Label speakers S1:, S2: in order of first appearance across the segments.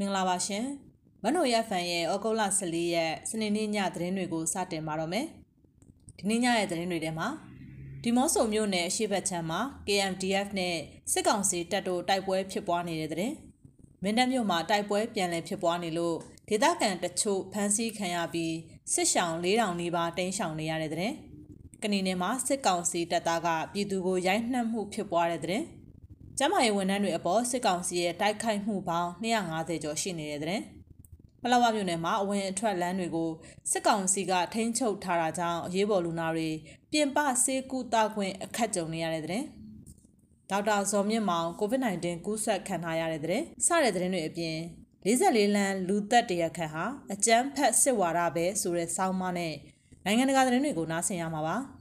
S1: မင်္ဂလာပါရှင်မနိုရဖန်ရဲ့ဩဂုတ်လ14ရက်စနေနေ့ညသတင်းတွေကိုစတင်ပါတော့မယ်ဒီနေ့ညရဲ့သတင်းတွေထဲမှာဒီမော့ဆိုမြို့နယ်အရှိတ်ချမ်းမှာ KMDF နဲ့စစ်ကောင်စီတပ်တို့တိုက်ပွဲဖြစ်ပွားနေတဲ့တဲ့မင်းတပ်မြို့မှာတိုက်ပွဲပြန်လည်ဖြစ်ပွားနေလို့ဒေသခံတချို့ဖမ်းဆီးခံရပြီးစစ်ရှောင်4000နီးပါးတိမ်းရှောင်နေရတဲ့တဲ့ကဏီနယ်မှာစစ်ကောင်စီတပ်သားကပြည်သူကိုရိုက်နှက်မှုဖြစ်ပွားတဲ့တဲ့ ကျမရေးဝန်ထမ်းတွေအပေါ်စစ်ကောင်စီရဲ့တိုက်ခိုက်မှုပေါင်း250ကျော်ရှိနေတဲ့တဲ့။ပလောဝမြို့နယ်မှာအဝင်အထွက်လမ်းတွေကိုစစ်ကောင်စီကထိန်းချုပ်ထားတာကြောင့်အရေးပေါ်လူနာတွေပြင်ပဆေးကုသခွင့်အခက်ကြုံနေရတဲ့တဲ့။ဒေါက်တာဇော်မြင့်မောင် COVID-19 ကူးစက်ခံထားရတဲ့တဲ့။စတဲ့တဲ့တွေအပြင်44လမ်းလူသက်တရခန့်ဟာအကြမ်းဖက်စစ်ဝါဒပဲဆိုတဲ့စောင်းမနဲ့နိုင်ငံတကာသတင်းတွေကိုနားဆင်ရမှာပါ။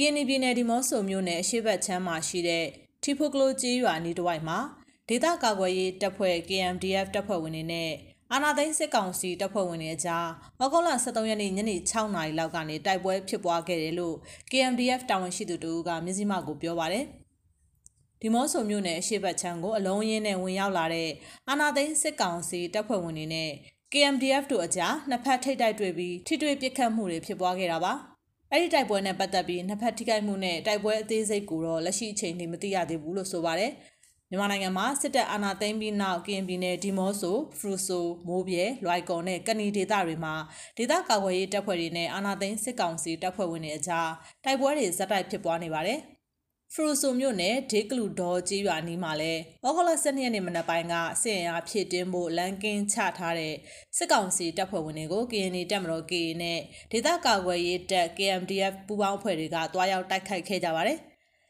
S1: ကင်းနီပြည်နယ်ဒီမော့ဆိုမြို့နယ်အရှိတ်ချမ်းမှာရှိတဲ့ထီဖိုကလိုကြီးရွာနီးတစ်ဝိုက်မှာဒေသကာကွယ်ရေးတပ်ဖွဲ့ KMDF တပ်ဖွဲ့ဝင်တွေနဲ့အာနာသိန်းစစ်ကောင်စီတပ်ဖွဲ့ဝင်တွေအကြားဩဂုတ်လ23ရက်နေ့ညနေ6နာရီလောက်ကနေတိုက်ပွဲဖြစ်ပွားခဲ့တယ်လို့ KMDF တာဝန်ရှိသူတို့ကမြစည်းမကိုပြောပါတယ်။ဒီမော့ဆိုမြို့နယ်အရှိတ်ချမ်းကိုအလုံးရင်းနဲ့ဝင်ရောက်လာတဲ့အာနာသိန်းစစ်ကောင်စီတပ်ဖွဲ့ဝင်တွေနဲ့ KMDF တို့အကြားနှစ်ဖက်ထိတ်တိုက်တွေ့ပြီးထိတွေ့ပစ်ခတ်မှုတွေဖြစ်ပွားခဲ့တာပါ။ အဲ့ဒီတိုက်ပွဲနဲ့ပတ်သက်ပြီးနှစ်ဖက်ထိခိုက်မှုနဲ့တိုက်ပွဲအသေးစိတ်ကိုတော့လက်ရှိအချိန်ထိမသိရသေးဘူးလို့ဆိုပါတယ်။မြန်မာနိုင်ငံမှာစစ်တပ်အာဏာသိမ်းပြီးနောက်ကရင်ပြည်နယ်ဒီမော့ဆိုဖရူဆိုမိုးပြဲလွိုက်ကော်နဲ့ကနီဒေသတွေမှာဒေသကာကွယ်ရေးတပ်ဖွဲ့တွေနဲ့အာဏာသိမ်းစစ်ကောင်စီတပ်ဖွဲ့ဝင်တွေအကြားတိုက်ပွဲတွေဇက်တိုက်ဖြစ်ပွားနေပါတယ်။ ဖရူဆိုမြို့နယ်ဒေကလူဒေါ်ကြီးရွာနီးမှာလဲဩဂုတ်လ12ရက်နေ့မနက်ပိုင်းကစစ်ရင်အားဖြည့်တင်းဖို့လမ်းကင်းချထားတဲ့စစ်ကောင်စီတပ်ဖွဲ့ဝင်တွေကို KNY တပ်မတော် KA နဲ့ဒေသကာကွယ်ရေးတပ် KMDF ပူးပေါင်းအဖွဲ့တွေကတွားရောက်တိုက်ခိုက်ခဲ့ကြပါတယ်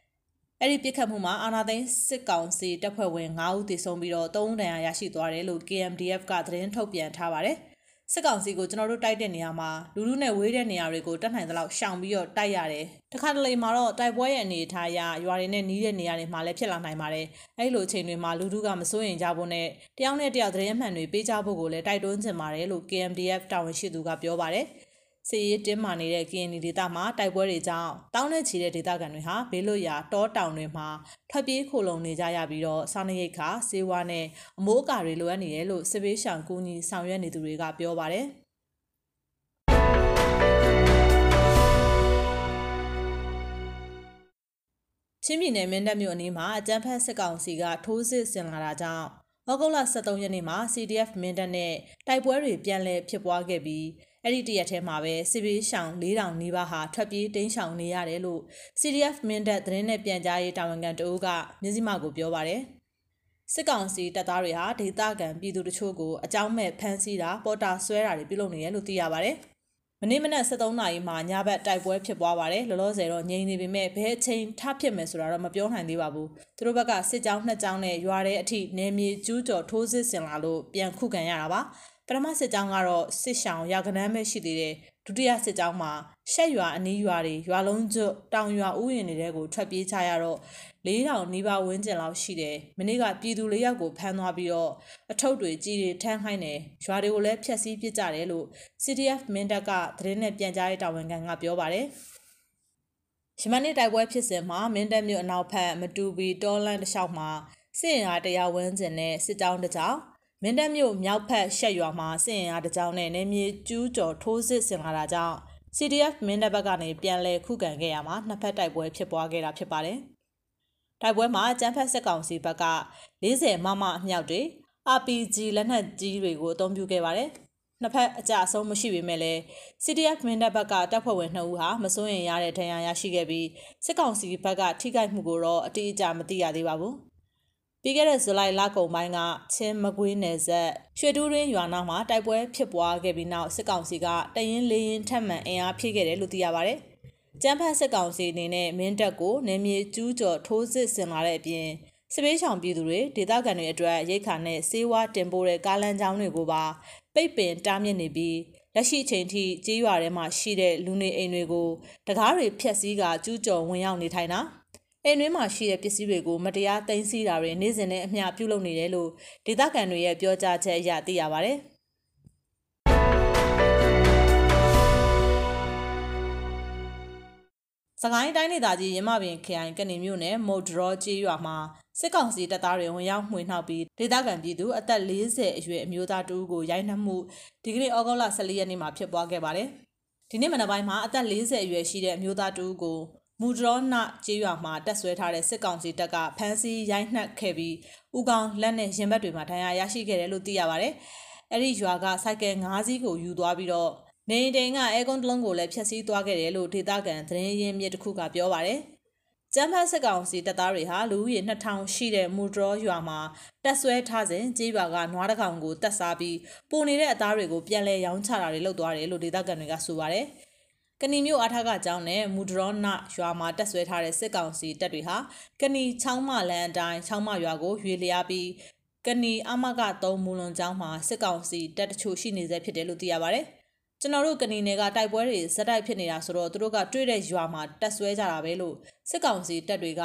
S1: ။အဲ့ဒီပြစ်ခတ်မှုမှာအာနာသိန်းစစ်ကောင်စီတပ်ဖွဲ့ဝင်9ဦးသေဆုံးပြီးတော့3ဦးဒဏ်ရာရရှိသွားတယ်လို့ KMDF ကသတင်းထုတ်ပြန်ထားပါတယ်။ စစ်ကောင်စီကိုကျွန်တော်တို့တိုက်တဲ့နေရာမှာလူလူနဲ့ဝေးတဲ့နေရာတွေကိုတတ်နိုင်သလောက်ရှောင်ပြီးတော့တိုက်ရတယ်။တခါတလေမှာတော့တိုက်ပွဲရဲ့အနေအထားအရရွာတွေနဲ့နီးတဲ့နေရာတွေမှာလည်းဖြစ်လာနိုင်ပါတယ်။အဲဒီလိုအချိန်တွေမှာလူလူကမစိုးရင်ကြဖို့နဲ့တယောက်နဲ့တယောက်သတင်းမှန်တွေပေးကြဖို့ကိုလည်းတိုက်တွန်းချင်ပါတယ်လို့ KMDF တာဝန်ရှိသူကပြောပါတယ်။ စစ်ရေးတင်းမာနေတဲ့ KNY ဒေသမှာတိုက်ပွဲတွေကြောင့်တောင်းနဲ့ချီတဲ့ဒေသခံတွေဟာဘေးလွတ်ရာတောတောင်တွေမှာထွက်ပြေးခိုလုံနေကြရပြီးတော့စားနပ်ရိက္ခာဆေးဝါးနဲ့အမိုးအကာတွေလိုအပ်နေတယ်လို့စစ်ဘေးရှောင်ကူညီဆောင်ရွက်နေသူတွေကပြောပါတယ်ချင်းပြည်နယ်မင်းတပ်မြို့အနီးမှာအကြမ်းဖက်စစ်ကောင်စီကထိုးစစ်ဆင်လာတာကြောင့်ဩဂုတ်လ23ရက်နေ့မှာ CDF မင်းတပ်နဲ့တိုက်ပွဲတွေပြန်လည်ဖြစ်ပွားခဲ့ပြီး အဲ့ဒီတရက်ထဲမှာပဲစစ်ဘေးရှောင်4000နီးပါးဟာထွက်ပြေးတိမ်းရှောင်နေရတယ်လို့ CDF မင်းတပ်သတင်းနဲ့ပြန်ကြားရေးတာဝန်ခံတအုပ်ကမြစည်းမကိုပြောပါတယ်စစ်ကောင်စီတပ်သားတွေဟာဒေသခံပြည်သူတချို့ကိုအကြောင်းမဲ့ဖမ်းဆီးတာပေါ်တာဆွဲတာတွေပြုလုပ်နေတယ်လို့သိရပါတယ်။မနေ့မနက်7:00နာရီမှာညဘက်တိုက်ပွဲဖြစ်ပွားပါတယ်။လောလောဆယ်တော့ငြိမ်နေပေမဲ့ဘယ်အချိန်ထဖြစ်မယ်ဆိုတာတော့မပြောနိုင်သေးပါဘူး။သူတို့ဘက်ကစစ်ကြောင်းနှစ်ကြောင်းနဲ့ရွာတဲ့အထိနေမြေကျူးကျော်ထိုးစစ်ဆင်လာလို့ပြန်ခုခံရတာပါ။ ပထမစစ်ကြောင်းကတော့စစ်ရှောင်ရာကနန်းပဲရှိသေးတယ်ဒုတိယစစ်ကြောင်းမှာရှက်ရွာအနီးရွာတွေရွာလုံးကျွတ်တောင်ရွာဥယျာဉ်တွေကိုထွက်ပြေးကြရတော့4000နီးပါးဝန်းကျင်လောက်ရှိတယ်မနေ့ကပြည်သူလေးယောက်ကိုဖမ်းသွားပြီးတော့အထုပ်တွေကြီးတွေထမ်းခိုင်းတယ်ရွာတွေကိုလည်းဖျက်ဆီးပစ်ကြတယ်လို့ CDF မင်းတပ်ကသတင်းနဲ့ပြန်ကြားရေးတာဝန်ခံကပြောပါတယ်ရမန်နေ့တိုက်ပွဲဖြစ်စဉ်မှာမင်းတပ်မြို့အနောက်ဘက်မတူဘီတောလန်တစ်လျှောက်မှာစစ်ရင်အားတရားဝန်းကျင်နဲ့စစ်ကြောင်းတစ်ကြောင်း မင်းတပ်မြို့မြောက်ဖက်ရှက်ရွာမှာစစ်ရင်အားတကြောင်နဲ့နေမြေကျူးကျော်ထိုးစစ်ဆင်လာတာကြောင့် CDF မင်းတပ်ဘက်ကနေပြန်လည်ခုခံခဲ့ရမှာနှစ်ဖက်တိုက်ပွဲဖြစ်ပွားခဲ့တာဖြစ်ပါတယ်။တိုက်ပွဲမှာကျန်းဖက်စစ်ကောင်စီဘက်က40မမအမြောက်တွေ RPG လက်နက်ကြီးတွေကိုအသုံးပြုခဲ့ပါတယ်။နှစ်ဖက်အကြအဆုံးမရှိပေမဲ့လည်း CDF မင်းတပ်ဘက်ကတပ်ဖွဲ့ဝင်2ဦးဟာမစိုးရင်ရတဲ့ဒဏ်ရာရရှိခဲ့ပြီးစစ်ကောင်စီဘက်ကထိခိုက်မှုကိုတော့အတိအကျမသိရသေးပါဘူး။ ပြီးခဲ့တဲ့ဇူလိုင်လကုန်ပိုင်းကချင်းမကွေးနယ်ဆက်ရွှေတူးရင်းရွာနာမှာတိုက်ပွဲဖြစ်ပွားခဲ့ပြီးနောက်စစ်ကောင်စီကတရင်လေးရင်ထက်မှန်အင်အားဖြည့်ခဲ့တယ်လို့သိရပါဗျ။ကျန်းဖတ်စစ်ကောင်စီအနေနဲ့မင်းတပ်ကိုနေမြေကျူးကျော်ထိုးစစ်ဆင်လာတဲ့အပြင်စစ်ပေးဆောင်ပြည်သူတွေဒေသခံတွေအတွက်ရိတ်ခါနဲ့စေးဝါတင်ပို့တဲ့ကားလမ်းကြောင်းတွေကိုပါပိတ်ပင်တားမြစ်နေပြီးလက်ရှိအချိန်ထိကြေးရွာထဲမှာရှိတဲ့လူနေအိမ်တွေကိုတကားတွေဖျက်ဆီးကကျူးကျော်ဝင်ရောက်နေထိုင်တာ အိမ်တွင်းမှာရှိတဲ့ပစ္စည်းတွေကိုမတရားသိမ်းဆည်းတာတွေနေ့စဉ်နဲ့အမျှပြုလုပ်နေတယ်လို့ဒေသခံတွေရဲ့ပြောကြားချက်အရသိရပါဗျ။စကိုင်းတိုင်းဒေသကြီးရမပင်ခရိုင်ကနေမြို့နယ်မုတ်ဒရောကျေးရွာမှာစစ်ကောင်စီတပ်သားတွေဝင်ရောက်မှွေနှောက်ပြီးဒေသခံပြည်သူအသက်40အရွယ်အမျိုးသားတူကိုရိုက်နှက်မှုဒီကနေ့ဩဂုတ်လ14ရက်နေ့မှာဖြစ်ပွားခဲ့ပါတယ်။ဒီနေ့မနက်ပိုင်းမှာအသက်40အရွယ်ရှိတဲ့အမျိုးသားတူကို မူဒရောနကျေးရွာမှာတက်ဆွဲထားတဲ့စစ်ကောင်စီတပ်ကဖမ်းဆီးရိုက်နှက်ခဲ့ပြီးဥကောင်လက်နဲ့ရင်ဘတ်တွေမှာဒဏ်ရာရရှိခဲ့တယ်လို့သိရပါတယ်။အဲ့ဒီရွာကစိုက်ကယ်၅စီးကိုယူသွားပြီးတော့နေအိမ်တိန်ကအဲကွန်တလုံးကိုလည်းဖျက်ဆီးသွားခဲ့တယ်လို့ဒေသခံသတင်းရင်းမြစ်တစ်ခုကပြောပါတယ်။ကျန်းဖတ်စစ်ကောင်စီတပ်သားတွေဟာလူဦးရေ2000ရှိတဲ့မူဒရောရွာမှာတက်ဆွဲထားစဉ်ကြေးရွာကနွားတကောင်ကိုတက်စားပြီးပုံနေတဲ့အသားတွေကိုပြန်လဲရောင်းချတာတွေလုပ်သွားတယ်လို့ဒေသခံတွေကဆိုပါတယ်။ ကဏီမျိုးအားထားကကျောင်းနဲ့မူဒရောနရွာမှာတက်ဆွဲထားတဲ့စစ်ကောင်စီတပ်တွေဟာကဏီချောင်းမလန်အတိုင်းချောင်းမရွာကိုရွေလျားပြီးကဏီအမက3မူလွန်ကျောင်းမှာစစ်ကောင်စီတပ်တချို့ရှိနေစေဖြစ်တယ်လို့သိရပါတယ်။ကျွန်တော်တို့ကဏီနယ်ကတိုက်ပွဲတွေဇက်တိုက်ဖြစ်နေတာဆိုတော့သူတို့ကတွေ့တဲ့ရွာမှာတက်ဆွဲကြတာပဲလို့စစ်ကောင်စီတပ်တွေက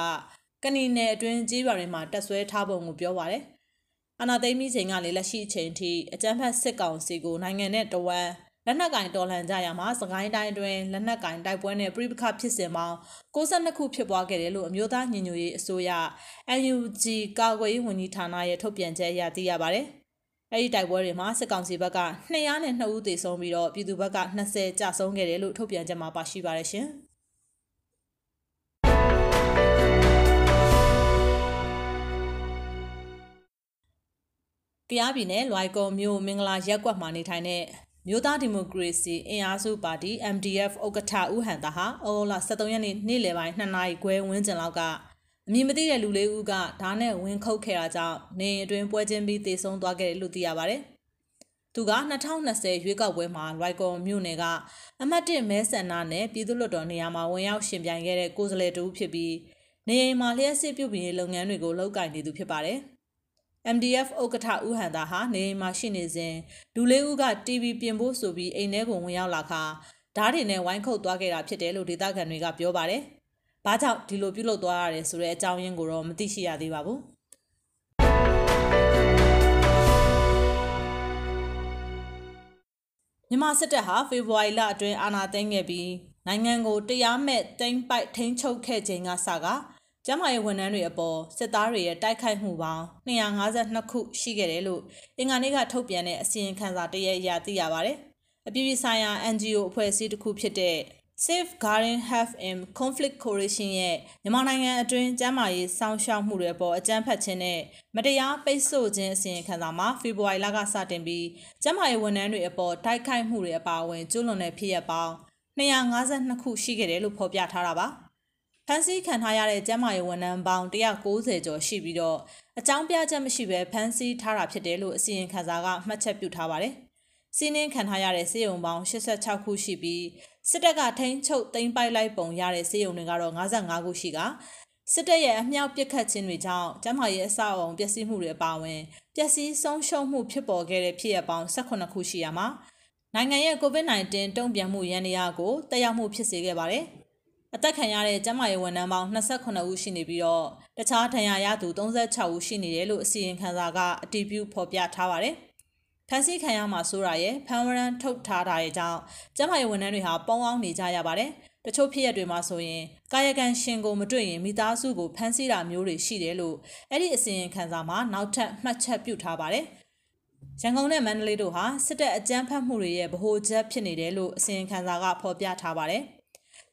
S1: ကဏီနယ်အတွင်းကြီးရွာတွေမှာတက်ဆွဲထားပုံကိုပြောပါတယ်။အနာသိမ်းပြီးချိန်ကလည်းလက်ရှိအချိန်ထိအကြမ်းဖက်စစ်ကောင်စီကိုနိုင်ငံနဲ့တဝမ်း လက်နက်ကင်တော်လှန်ကြရမှာစကိုင်းတိုင်းအတွင်းလက်နက်ကင်တိုက်ပွဲနဲ့ပြိပခဖြစ်စဉ်ပေါင်း62ခုဖြစ်ပွားခဲ့တယ်လို့အမျိုးသားညီညွတ်ရေးအစိုးရ NUG ကာကွယ်ရေးဝန်ကြီးဌာနရဲ့ထုတ်ပြန်ချက်အရသိရပါတယ်။အဲ့ဒီတိုက်ပွဲတွေမှာစစ်ကောင်စီဘက်က202ဦးသေဆုံးပြီးတော့ပြည်သူဘက်က20ကြာဆုံးခဲ့တယ်လို့ထုတ်ပြန်ချက်မှာပါရှိပါတယ်ရှင်။ကရားပြည်နယ်လွိုင်ကော်မြို့မင်္ဂလာရက်ကွက်မှာနေထိုင်တဲ့ မြို့သားဒီမိုကရေစီအင်အားစုပါတီ MDF ဥက္ကဋ္ဌဦးဟန်တာဟာဩဂုတ်လ23ရက်နေ့နေ့လယ်ပိုင်း2နာရီခွဲဝန်းကျင်လောက်ကအမည်မသိတဲ့လူလေးဦးကဓာတ်နဲ့ဝင်ခုတ်ခဲ့တာကြောင့်နေအတွင်းပွဲချင်းပြီးတေဆုံးသွားခဲ့တယ်လို့သိရပါတယ်။သူက2020ရွေးကောက်ပွဲမှာရိုက်ကော်မြို့နယ်ကအမတ်1မဲဆန္ဒနဲ့ပြည်သူ့လွှတ်တော်နေရာမှာဝင်ရောက်ရှင်ပြိုင်ခဲ့တဲ့ကိုယ်စားလှယ်တူဖြစ်ပြီးနေအိမ်မှာလျှက်စစ်ပြုပြင်ရေးလုပ်ငန်းတွေကိုလုပ်ကိုင်နေသူဖြစ်ပါတယ်။ MDF ဥက္ကဋ္ဌဦးဟန်သာဟာနေအိမ်မှာရှိနေစဉ်လူလေးဦးက TV ပြင်ဖို့ဆိုပြီးအိမ်ထဲကိုဝင်ရောက်လာခါဓာတ်တွေနဲ့ဝိုင်းခုတ်သွားခဲ့တာဖြစ်တယ်လို့ဒေသခံတွေကပြောပါတယ်။။ဘာကြောင့်ဒီလိုပြုလုပ်သွားရတယ်ဆိုတဲ့အကြောင်းရင်းကိုတော့မသိရှိရသေးပါဘူး။မြန်မာစစ်တပ်ဟာဖေဖော်ဝါရီလအတွင်းအာဏာသိမ်းခဲ့ပြီးနိုင်ငံကိုတရားမဲ့တိမ့်ပိုက်ထိန်းချုပ်ခဲ့ချိန်ကစက ကျမရေးဝန်ထမ်းတွေအပေါ်စစ်သားတွေရဲ့တိုက်ခိုက်မှုပေါင်း252ခုရှိခဲ့တယ်လို့အင်္ဂါနေ့ကထုတ်ပြန်တဲ့အစီရင်ခံစာတရက်အရသိရပါဗျ။အပြည်ပြည်ဆိုင်ရာ NGO အဖွဲ့အစည်းတစ်ခုဖြစ်တဲ့ Safeguarding Health in Conflict Coalition ရဲ့မြန်မာနိုင်ငံအတွင်းကျန်းမာရေးစောင့်ရှောက်မှုတွေအပေါ်အကြမ်းဖက်ခြင်းနဲ့မတရားပိတ်ဆို့ခြင်းအစီရင်ခံစာမှာဖေဖော်ဝါရီလကစတင်ပြီးကျန်းမာရေးဝန်ထမ်းတွေအပေါ်တိုက်ခိုက်မှုတွေအပါအဝင်ကျူးလွန်တဲ့ဖြစ်ရပ်ပေါင်း252ခုရှိခဲ့တယ်လို့ဖော်ပြထားတာပါ။ ဖန်ဆီးခံထားရတဲ့ကျန်းမာရေးဝန်ထမ်းပေါင်း190ကျော်ရှိပြီးတော့အကြောင်းပြချက်မရှိဘဲဖန်ဆီးထားတာဖြစ်တယ်လို့အစီရင်ခံစာကမှတ်ချက်ပြုထားပါတယ်။စီးနှင်းခံထားရတဲ့စေယုံပေါင်း86ခုရှိပြီးစစ်တပ်ကထိန်းချုပ်သိမ်းပိုက်လိုက်ပုံရတဲ့စေယုံတွေကတော့55ခုရှိကစစ်တပ်ရဲ့အမြောက်ပစ်ခတ်ခြင်းတွေကြောင့်ကျန်းမာရေးအဆောက်အအုံပျက်စီးမှုတွေအပါအဝင်ပျက်စီးဆုံးရှုံးမှုဖြစ်ပေါ်ခဲ့တဲ့ဖြစ်ရပ်ပေါင်း18ခုရှိရမှာနိုင်ငံရဲ့ COVID-19 တုံ့ပြန်မှုရန်ရာကိုတက်ရောက်မှုဖြစ်စေခဲ့ပါတယ်။ အသက်ခံရတဲ့ကျန်းမာရေးဝန်ထမ်းပေါင်း28ဦးရှိနေပြီးတော့တခြားဒဏ်ရာရသူ36ဦးရှိနေတယ်လို့အစီရင်ခံစာကအတည်ပြုဖော်ပြထားပါတယ်။ဖမ်းဆီးခံရမှာဆိုတာရဲ့ဖမ်းဝရမ်းထုတ်ထားတာရဲ့ကြောင့်ကျမရဲ့ဝန်ထမ်းတွေဟာပေါင်းအောင်နေကြရပါတယ်။တချို့ဖြစ်ရပ်တွေမှာဆိုရင်ကာယကံရှင်ကိုမတွေ့ရင်မိသားစုကိုဖမ်းဆီးတာမျိုးတွေရှိတယ်လို့အဲ့ဒီအစီရင်ခံစာမှာနောက်ထပ်မှတ်ချက်ပြုထားပါတယ်။ရန်ကုန်နဲ့မန္တလေးတို့ဟာစစ်တပ်အကြမ်းဖက်မှုတွေရဲ့ဗဟိုချက်ဖြစ်နေတယ်လို့အစီရင်ခံစာကဖော်ပြထားပါတယ်။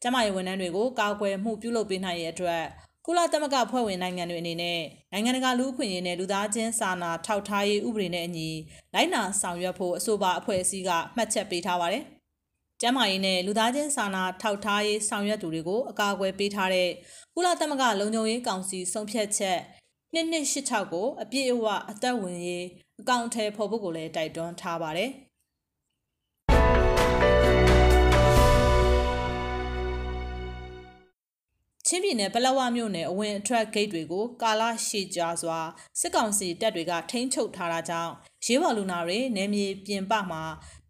S1: ကျမရဲ့ဝန်ထမ်းတွေကိုကာကွယ်မှုပြုလုပ်ပေးနိုင်ရဲ့အတွက်ကုလသမဂ္ဂဖွဲ့ဝင်နိုင်ငံတွေအနေနဲ့နိုင်ငံတကာလူ့အခွင့်အရေးနဲ့လူသားချင်းစာနာထောက်ထားရေးဥပဒေနဲ့အညီလိုက်နာဆောင်ရွက်ဖို့အဆိုပါအဖွဲ့အစည်းကမှတ်ချက်ပေးထားပါတယ်။ကျန်းမာရေးနဲ့လူသားချင်းစာနာထောက်ထားရေးဆောင်ရွက်သူတွေကိုအကာအကွယ်ပေးထားတဲ့ကုလသမဂ္ဂလုံခြုံရေးကောင်စီဆုံးဖြတ်ချက်2286ကိုအပြည့်အဝအသက်ဝင်ရေးအကောင့်ထဲပေါ်ဖို့ကိုလည်းတိုက်တွန်းထားပါတယ်။ ချင်းပြည်နယ်ပလောဝမြို့နယ်အဝင်အထွက်ဂိတ်တွေကိုကာလရှည်ကြာစွာစစ်ကောင်စီတပ်တွေကထိန်းချုပ်ထားတာကြောင့်ရေးပေါ်လူနာတွေနယ်မြေပြင်ပမှာ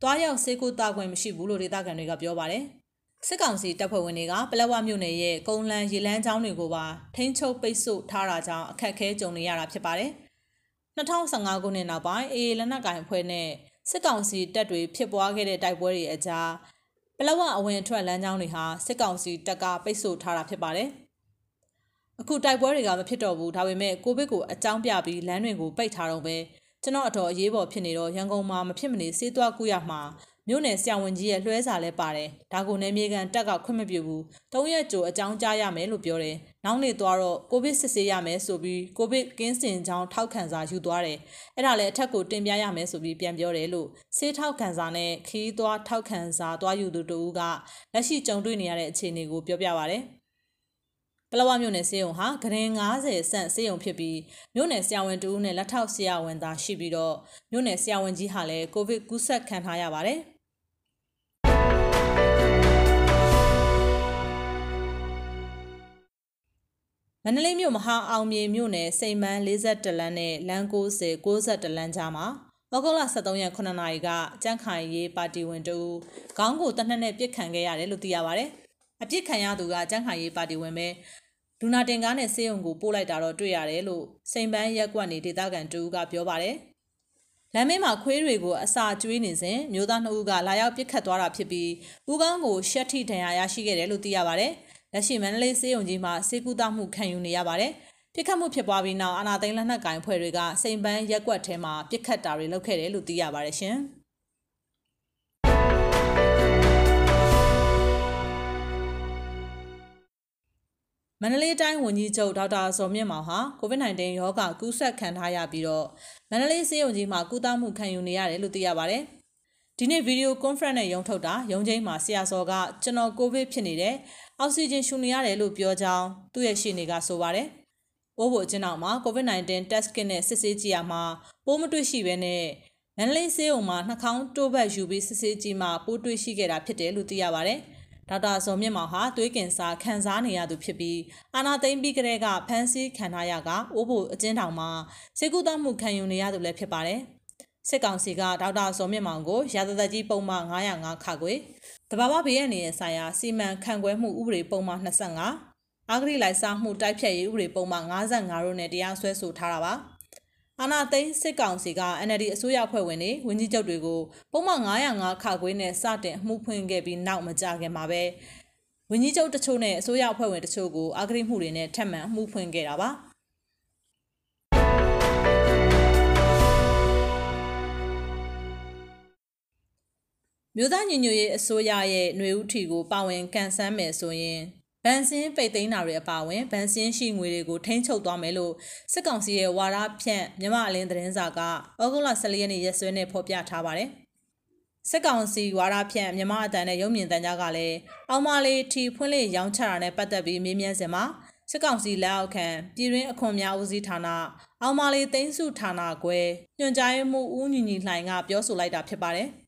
S1: တွားရောက်ဆေးကုသခွင့်မရှိဘူးလို့ဒေသခံတွေကပြောပါတယ်။စစ်ကောင်စီတပ်ဖွဲ့ဝင်တွေကပလောဝမြို့နယ်ရဲ့ကုန်းလန်းရေလန်းချောင်းတွေကိုပါထိန်းချုပ်ပိတ်ဆို့ထားတာကြောင့်အခက်အခဲကြုံနေရတာဖြစ်ပါတယ်။2015ခုနှစ်နောက်ပိုင်းအေးလက်နက်ကင်ဖွဲ့နဲ့စစ်ကောင်စီတပ်တွေဖြစ်ပွားခဲ့တဲ့တိုက်ပွဲတွေအကြား ပပလောဝအဝင်အထွက်လမ်းကြောင်းတွေဟာစစ်ကောင်စီတပ်ကပိတ်ဆို့ထားတာဖြစ်ပါတယ်အခုတိုက်ပွဲတွေကမဖြစ်တော့ဘူးဒါပေမဲ့ကိုဗစ်ကိုအကြောင်းပြပြီးလမ်းတွေကိုပိတ်ထားတော့ပဲကျွန်တော်အတော်အရေးပေါ်ဖြစ်နေတော့ရန်ကုန်မှာမဖြစ်မနေစေးသွားကူရမှာ မြို့နယ်ဆရာဝန်ကြီးရဲ့လွှဲစာလဲပါတယ်ဒါကိုနယ်မြေကန်တက်ကခွင့်မပြုဘူး၃ရက်ကြိုအကြောင်းကြားရမယ်လို့ပြောတယ်နောက်နေ့သွားတော့ကိုဗစ်စစ်ဆေးရမယ်ဆိုပြီးကိုဗစ်ကင်းစင်ကြောင်းထောက်ခံစာယူသွားတယ်အဲ့ဒါလည်းအထက်ကိုတင်ပြရမယ်ဆိုပြီးပြန်ပြောတယ်လို့ဆေးထောက်ခံစာနဲ့ခီးသွားထောက်ခံစာသွားယူသူတို့ကလက်ရှိကြုံတွေ့နေရတဲ့အခြေအနေကိုပြောပြပါရတယ်ပလောဝမြို့နယ်စေယုံဟာဂရင်90ဆန့်စေယုံဖြစ်ပြီးမြို့နယ်ဆရာဝန်တူနဲ့လက်ထောက်ဆရာဝန်သာရှိပြီးတော့မြို့နယ်ဆရာဝန်ကြီးဟာလည်းကိုဗစ်ကူးစက်ခံထားရပါတယ်။ မန္တလေးမြို့မဟာအောင်မြေမြို့နယ်စိန်မန်း42လမ်းနဲ့လမ်း90 62လမ်းကြားမှာဩဂုတ်လ23ရက်9နာရီကကြန့်ခိုင်ရေးပါတီဝင်တူခေါင်းကိုတနက်နဲ့ပြစ်ခံခဲ့ရတယ်လို့သိရပါဗျ။အပြစ်ခံရသူကကြန့်ခိုင်ရေးပါတီဝင်ပဲဒူနာတင်ကားနဲ့ဆေးရုံကိုပို့လိုက်တာတော့တွေ့ရတယ်လို့စိန်ပန်းရက်ကွက်နေဒေသခံတူကပြောပါတယ်။လမ်းမင်းမှာခွေးတွေကိုအစာကျွေးနေစဉ်မျိုးသားနှစ်ဦးကလာရောက်ပစ်ခတ်သွားတာဖြစ်ပြီးဦးကောင်းကိုရှက်ထိဒဏ်ရာရရှိခဲ့တယ်လို့သိရပါတယ်။ လက်ရှိမန္တလေးစေယုံကြီးမှာစေကူတာမှုခံယူနေရပါတယ်။ပြစ်ခတ်မှုဖြစ်ပွားပြီးနောက်အာနာသိန်းလက်နက်ကင်ဖွဲ့တွေကစိန်ပန်းရက်ကွက်ထဲမှာပြစ်ခတ်တာတွေလုပ်ခဲ့တယ်လို့သိရပါတယ်ရှင်။မန္တလေးတိုင်းဝန်ကြီးချုပ်ဒေါက်တာဇော်မြင့်မောင်ဟာ COVID-19 ရောဂါကူးစက်ခံထားရပြီးတော့မန္တလေးစေယုံကြီးမှာကုသမှုခံယူနေရတယ်လို့သိရပါတယ်။ဒီနေ့ဗီဒီယိုကွန်ဖရင့်နဲ့ရုံထုတ်တာရုံချင်းမှာဆရာစော်ကကျွန်တော်ကိုဗစ်ဖြစ်နေတယ် အောက်ဆီဂျင်ရှူနေရတယ်လို့ပြောကြောင်းသူ့ရဲ့ရှေ့နေကဆိုပါတယ်။ပိုးဖို့အကျဉ်းအောင်မှာ COVID-19 test kit နဲ့စစ်ဆေးကြည့်ရမှာပိုးမတွေ့ရှိဘဲနဲ့မန္တလေးဆေးရုံမှာနှာခေါင်းတိုးဘက်ယူပြီးစစ်ဆေးကြည့်မှပိုးတွေ့ရှိခဲ့တာဖြစ်တယ်လို့သိရပါတယ်။ဒေါက်တာဇော်မြင့်မောင်ဟာသွေးကင်ဆာခံစားနေရသူဖြစ်ပြီးအာနာသိမ့်ပြီးကလေးကဖမ်းဆီးခံထားရကအိုးဖို့အကျဉ်းထောင်မှာစေကူတမှုခံယူနေရသူလည်းဖြစ်ပါတယ်။စစ်ကောင်စီကဒေါက်တာဇော်မြင့်မောင်ကိုရာဇသက်ကြီးပုံမှန်905ခါခွေ တဘာဝဘေးရန်နေဆိုင်ရာစီမံခန့်ခွဲမှုဥပဒေပုံမှန်25အာဂရိလိုက်စားမှုတိုက်ဖြတ်ရေးဥပဒေပုံမှန်55တို့နဲ့တရားစွဲဆိုထားတာပါအာနာသိန်းစစ်ကောင်စီက NLD အစိုးရဖွဲ့ဝင်တွေဝန်ကြီးချုပ်တွေကိုပုံမှန်905ခါခွေနဲ့စတင်မှုဖွင့်ခဲ့ပြီးနောက်မကြခင်မှာပဲဝန်ကြီးချုပ်တချို့နဲ့အစိုးရအဖွဲ့ဝင်တချို့ကိုအာဂရိမှုတွေနဲ့ထပ်မံမှုဖွင့်ခဲ့တာပါ။ မြို့သားညညရေးအစိုးရရဲ့ຫນွေဥထီကိုပါဝင်ကန်ဆန်းမယ်ဆိုရင်ဗန်စင်းပိတ်သိမ်းတာတွေအပါအဝင်ဗန်စင်းရှိငွေတွေကိုထိန်းချုပ်သွားမယ်လို့စစ်ကောင်စီရဲ့ဝါဒဖြန့်မြမအလင်းသတင်းစာကဩဂုတ်လ14ရက်နေ့ရက်စွဲနဲ့ဖော်ပြထားပါတယ်။စစ်ကောင်စီဝါဒဖြန့်မြမအတန်နဲ့ရုံမြင့်တန်းကြားကလည်းအောင်မလေးထီဖွင့်လေရောင်းချတာနဲ့ပတ်သက်ပြီးမေးမြန်းစင်မှာစစ်ကောင်စီလက်အောက်ခံပြည်တွင်းအခွန်များဦးစီးဌာနအောင်မလေးသိန်းစုဌာနခွဲညွှန်ကြားရေးမှူးဦးညီညီလှိုင်ကပြောဆိုလိုက်တာဖြစ်ပါတယ်။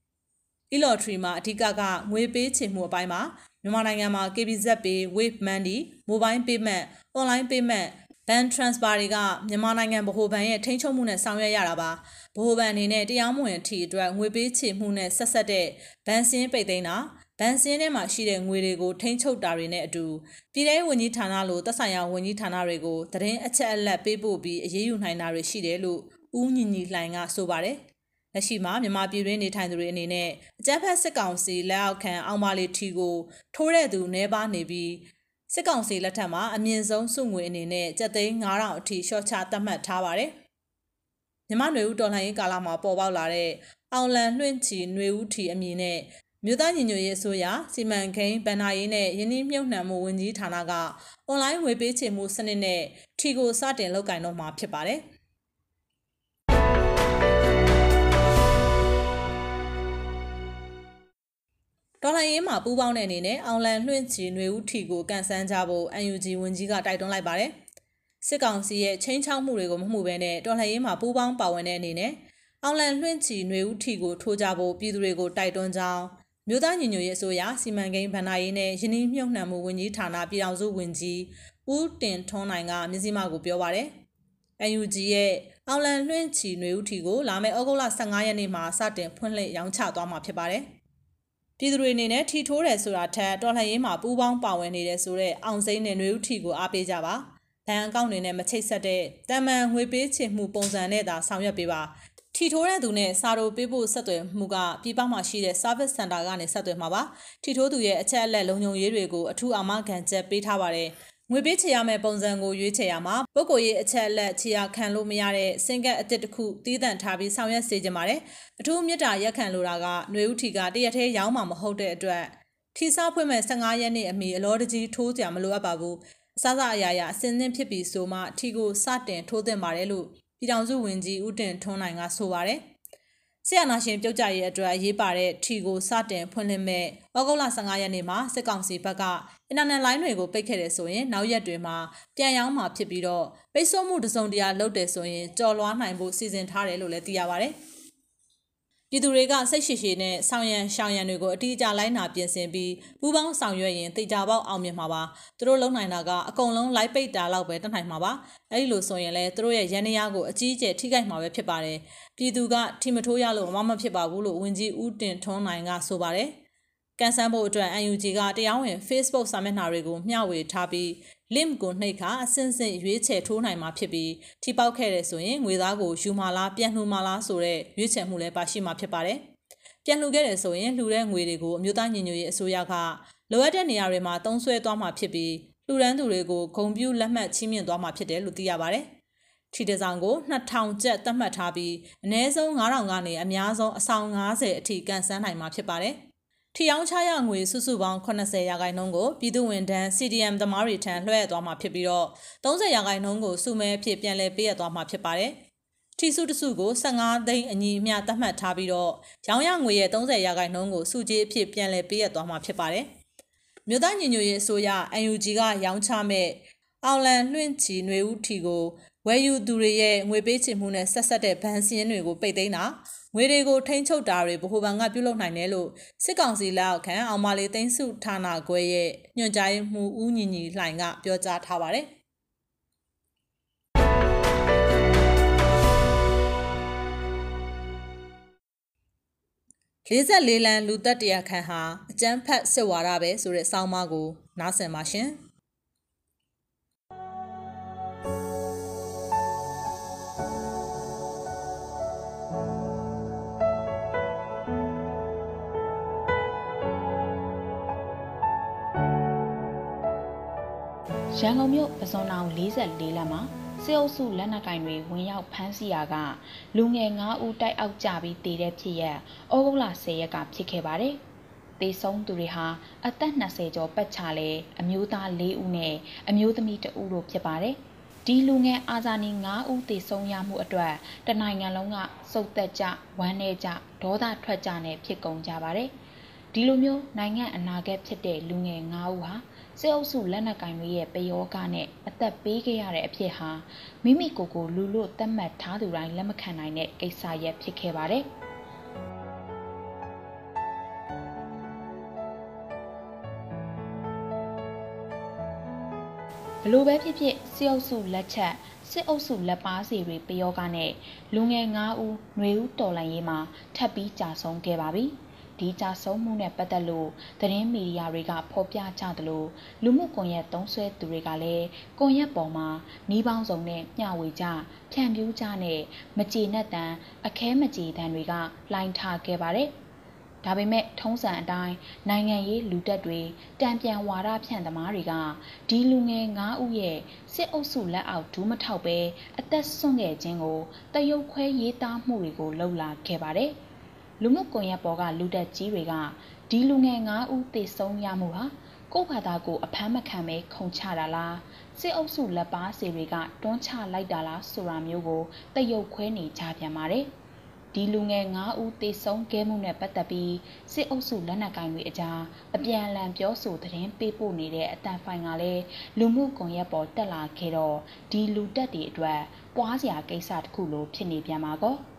S1: e-lottery မှာအဓိကကငွေပေးချေမှုအပိုင်းမှာမြန်မာနိုင်ငံမှာ KBZ Pay, Wave Money, Mobile Payment, Online Payment, Bank Transfer တွေကမြန်မာနိုင်ငံဗဟိုဘဏ်ရဲ့ထိန်းချုပ်မှုနဲ့ဆောင်ရွက်ရတာပါဗဟိုဘဏ်အနေနဲ့တရားမဝင်ထီအတွက်ငွေပေးချေမှုနဲ့ဆက်ဆက်တဲ့ဘဏ်စင်းပိတ်သိမ်းတာဗန်စင်းထဲမှာရှိတဲ့ငွေတွေကိုထိန်းချုပ်တာတွေနဲ့အတူပြည်ထောင်ဝန်ကြီးဌာနလိုသက်ဆိုင်ရာဝန်ကြီးဌာနတွေကိုသတင်းအချက်အလက်ပေးပို့ပြီးအရေးယူနိုင်တာတွေရှိတယ်လို့ဦးညီညီလှိုင်ကဆိုပါတယ်။ လက်ရှိမှာမြန်မာပြည်တွင်းနေထိုင်သူတွေအနေနဲ့အကြမ်းဖက်စစ်ကောင်စီလက်အောက်ခံအောင်မလေးထီကိုထိုးတဲ့သူနှဲပါနေပြီးစစ်ကောင်စီလက်ထက်မှာအမြင့်ဆုံးစုငွေအနေနဲ့ကျပ်သိန်း9000အထိရှော့ချသတ်မှတ်ထားပါတယ်။မြမနွေဦးတော်လှန်ရေးကာလမှာပေါ်ပေါက်လာတဲ့အောင်လန်လွှင့်ချီနွေဦးထီအမည်နဲ့မြို့သားညီညွတ်ရေးအစိုးရစီမံကိန်းဗဏ္ဍာရေးနဲ့ယင်းနှိမ့်မြုပ်နှံမှုဝန်ကြီးဌာနကအွန်လိုင်းငွေပေးချေမှုစနစ်နဲ့ထီကိုစတင်လုပ်ကိုင်တော့မှာဖြစ်ပါတယ်။ တော်လှန်ရေးမှာပူးပေါင်းတဲ့အနေနဲ့အောင်လန်လွှင့်ချီຫນွေဦးထီကိုကန်ဆန်းကြဖို့ UNG ဝန်ကြီးကတိုက်တွန်းလိုက်ပါတယ်။စစ်ကောင်စီရဲ့ချင်းချောက်မှုတွေကိုမမှုဘဲနဲ့တော်လှန်ရေးမှာပူးပေါင်းပါဝင်တဲ့အနေနဲ့အောင်လန်လွှင့်ချီຫນွေဦးထီကိုထိုးကြဖို့ပြည်သူတွေကိုတိုက်တွန်းကြောင်းမြို့သားညီညွတ်ရေးအစိုးရစီမံကိန်းဗဏ္ဍာရေးနဲ့ယင်းနှမြုပ်နှံမှုဝန်ကြီးဌာနပြည်ထောင်စုဝန်ကြီးဦးတင်ထွန်းနိုင်ကမြစည်းမကိုပြောပါရယ်။ UNG ရဲ့အောင်လန်လွှင့်ချီຫນွေဦးထီကိုလာမယ့်ဩဂုတ်လ15ရက်နေ့မှာစတင်ဖွင့်လှစ်ရောင်းချသွားမှာဖြစ်ပါတယ်။ ပြည်သူတွေအနေနဲ့ထီထိုးတယ်ဆိုတာထက်တော်လှန်ရေးမှာပူးပေါင်းပါဝင်နေတဲ့ဆိုတဲ့အောင်စိမ့်နဲ့ຫນွေဥထီကိုအားပေးကြပါ။ဘဏ်အကောင့်တွေနဲ့မချိတ်ဆက်တဲ့တမန်ငွေပေးချေမှုပုံစံနဲ့သာဆောင်ရွက်ပေးပါထီထိုးတဲ့သူနဲ့စာရိုပေးဖို့ဆက်သွယ်မှုကပြည်ပမှာရှိတဲ့ service center ကနေဆက်သွယ်မှာပါထီထိုးသူရဲ့အချက်အလက်လုံခြုံရေးတွေကိုအထူးအာမခံချက်ပေးထားပါတယ် ငွေပေးချေရမယ့်ပုံစံကိုရွေးချယ်ရမှာပုဂ္ဂိုလ်ရေးအချက်အလက်ချေရခံလို့မရတဲ့စင်ကတ်အတစ်တစ်ခုတီးတန့်ထားပြီးဆောင်ရွက်စေချင်ပါတယ်အထူးမြတ်တာရက်ခံလိုတာကຫນွေဥထီကတရက်သေးရောင်းမှာမဟုတ်တဲ့အတွက်ထီစားဖွင့်မဲ့15ရက်နေ့အမီအလောတကြီးထိုးကြမလိုအပ်ပါဘူးအစားအရာရာအစင်းသင်းဖြစ်ပြီးဆိုမှထီကိုစတင်ထိုးသင့်ပါတယ်လို့ပြည်ထောင်စုဝန်ကြီးဦးတင်ထွန်းနိုင်ကဆိုပါတယ် ဆရာနာရှင်ပြုတ်ကြရဲ့အတွက်ရေးပါတဲ့ထီကိုစတင်ဖွင့်လှစ်မဲ့ဩဂုတ်လ15ရက်နေ့မှာစစ်ကောင်စီဘက်ကအင်တာနက်လိုင်းတွေကိုပိတ်ခဲ့တယ်ဆိုရင်နောက်ရက်တွေမှာပြန်ရောင်းမှာဖြစ်ပြီးတော့ပိတ်ဆို့မှုတစုံတရာလုပ်တယ်ဆိုရင်ကြော်လွားနိုင်ဖို့စီစဉ်ထားတယ်လို့လည်းသိရပါဗျ။ပြည်သူတွေကစိတ်ရှိရှိနဲ့ဆောင်ရန်ရှောင်ရန်တွေကိုအတိအကျလိုက်နာပြင်ဆင်ပြီးပူးပေါင်းဆောင်ရွက်ရင်တိကျပေါက်အောင်မြင်မှာပါသူတို့လုံနိုင်တာကအကုန်လုံးလိုက်ပိတ်တာလောက်ပဲတတ်နိုင်မှာပါအဲဒီလိုဆိုရင်လည်းသူတို့ရဲ့ရန်နေရကိုအကြီးအကျယ်ထိခိုက်မှာပဲဖြစ်ပါတယ် ပြည်သူကထိမထိုးရလို့မမဖြစ်ပါဘူးလို့ဝန်ကြီးဦးတင်ထွန်းနိုင်ကဆိုပါတယ်ကန်ဆန်းဖို့အတွက် UNG ကတရားဝင် Facebook စာမျက်နှာတွေကိုမျှဝေထားပြီး link ကိုနှိပ်ခါအစင်စင်ရွေးချယ်ထိုးနိုင်မှာဖြစ်ပြီးထိပေါက်ခဲ့တဲ့ဆိုရင်ငွေသားကိုယူမာလားပြန်လှူမာလားဆိုတဲ့ရွေးချယ်မှုလည်းပါရှိမှာဖြစ်ပါတယ်။ပြန်လှူခဲ့တယ်ဆိုရင်လှူတဲ့ငွေတွေကိုအမျိုးသားညီညွတ်ရေးအစိုးရကလိုအပ်တဲ့နေရာတွေမှာတုံးဆွဲသွားမှာဖြစ်ပြီးလှူဒန်းသူတွေကိုဂုံပြူလက်မှတ်ချီးမြှင့်သွားမှာဖြစ်တယ်လို့သိရပါတယ်။ ထီတဆောင်ကို2000ကျပ်သတ်မှတ်ထားပြီးအနည်းဆုံး9000ကနေအများဆုံးအဆောင်90အထိကန်ဆန်းနိုင်မှာဖြစ်ပါတယ်။ထီအောင်ချရငွေစုစုပေါင်း80ရာခိုင်နှုန်းကိုပြည်သူဝန်ထမ်း CDM သမားတွေထံလွှဲအပ်သွားမှာဖြစ်ပြီးတော့30ရာခိုင်နှုန်းကိုစုမဲအဖြစ်ပြန်လည်ပေးအပ်သွားမှာဖြစ်ပါတယ်။ထီစုတစုကို15သိန်းအညီအမျှသတ်မှတ်ထားပြီးတော့ရောင်းရငွေရဲ့30ရာခိုင်နှုန်းကိုစုကြေးအဖြစ်ပြန်လည်ပေးအပ်သွားမှာဖြစ်ပါတယ်။မြို့သားညီညွတ်ရေးအစိုးရ UNG ကရောင်းချမဲ့အောင်လန်လွှင့်ချီຫນွေဦးထီကို ဝယ်ယူသူတွေရဲ့ငွေပေးချေမှုနဲ့ဆက်ဆက်တဲ့ဗန်စီရင်တွေကိုပိတ်သိမ်းတာငွေတွေကိုထိန်းချုပ်တာတွေဗဟိုဘဏ်ကပြုလုပ်နိုင်တယ်လို့စစ်ကောင်စီလက်အောက်ခံအောင်မလေးသိန်းစုဌာနခွဲရဲ့ညွှန်ကြားရေးမှူးဦးညီညီလှိုင်ကပြောကြားထားပါတယ်44လမ်းလူသက်တရာခန့်ဟာအကျန်းဖက်စစ်ဝါဒပဲဆိုတဲ့စောင်းမကိုနားဆင်ပါရှင်။
S2: ရန်ကုန်မြို့ပဇွန်တောင်44လမ်းမှာစေအုပ်စုလက်နက်ကင်တွေဝင်ရောက်ဖမ်းဆီးရာကလူငယ်9ဦးတိုက်အောက်ကျပြီးတည်တဲ့ဖြစ်ရပ်ဩဂုတ်လ10ရက်ကဖြစ်ခဲ့ပါတယ်။တေဆုံးသူတွေဟာအသက်20ကျော်ပတ်ချလဲအမျိုးသား4ဦးနဲ့အမျိုးသမီး2ဦးတို့ဖြစ်ပါတယ်။ဒီလူငယ်အာဇာနည်9ဦးတေဆုံးရမှုအတွက်တနိုင်ငံလုံးကစုတ်သက်ကြဝမ်းနည်းကြဒေါသထွက်ကြနဲ့ဖြစ်ကုန်ကြပါတယ်။ဒီလိုမျိုးနိုင်ငံအနာဂတ်ဖြစ်တဲ့လူငယ်9ဦးဟာ စစ်အုပ်စုလက်နက်ကင်တွေရဲ့ပယောဂနဲ့အသက်ပေးခဲ့ရတဲ့အဖြစ်ဟာမိမိကိုယ်ကိုလူလို့သတ်မှတ်ထားသူတိုင်းလက်မခံနိုင်တဲ့ကိစ္စရပ်ဖြစ်ခဲ့ပါတယ်။ဘလို့ပဲဖြစ်ဖြစ်စစ်အုပ်စုလက်ချက်စစ်အုပ်စုလက်ပါစီတွေပယောကနဲ့လူငယ်9ဦးຫນွေဦးတော်လှန်ရေးမှာထပ်ပြီးကြာဆုံးခဲ့ပါပြီ။ ဒီကြဆုံးမှုနဲ့ပတ်သက်လို့သတင်းမီဒီယာတွေကဖော်ပြကြသလိုလူမှုကွန်ရက်သုံးစွဲသူတွေကလည်းကွန်ရက်ပေါ်မှာနှီးပေါင်းစုံနဲ့မျှဝေကြဖြန့်ဖြူးကြနဲ့မကြေနပ်တမ်းအခဲမကြေတမ်းတွေကလှိုင်းထားခဲ့ပါတယ်။ဒါပေမဲ့ထုံးစံအတိုင်းနိုင်ငံရေးလူတက်တွေတံပြန်ဝါဒဖြန့်သမားတွေကဒီလူငယ်9ဦးရဲ့စစ်အုပ်စုလက်အောက်ဒူးမထောက်ပဲအသက်ဆွန့်ခဲ့ခြင်းကိုတရုတ်ခွဲရေးသားမှုတွေကိုလှုပ်လာခဲ့ပါတယ်။ လူမှုကွန်ရက်ပေါ်ကလူတက်ကြီးတွေကဒီလူငယ်9ဦးသေဆုံးရမှုဟာကိုယ့်ဘာသာကိုအဖမ်းမခံပဲခုံချတာလားစစ်အုပ်စုလက်ပါစီတွေကတွန်းချလိုက်တာလားဆိုတာမျိုးကိုတရုတ်ခွဲနေကြပြန်ပါတယ်ဒီလူငယ်9ဦးသေဆုံးခဲ့မှုနဲ့ပတ်သက်ပြီးစစ်အုပ်စုလက်နက်ကင်တွေအကြားအပြန်အလှန်ပြောဆိုသတင်းပေးပို့နေတဲ့အတန်ဖိုင်ကလည်းလူမှုကွန်ရက်ပေါ်တက်လာခဲ့တော့ဒီလူတက်တွေအတွက်ပွားစရာကိစ္စတစ်ခုလိုဖြစ်နေပြန်ပါကော။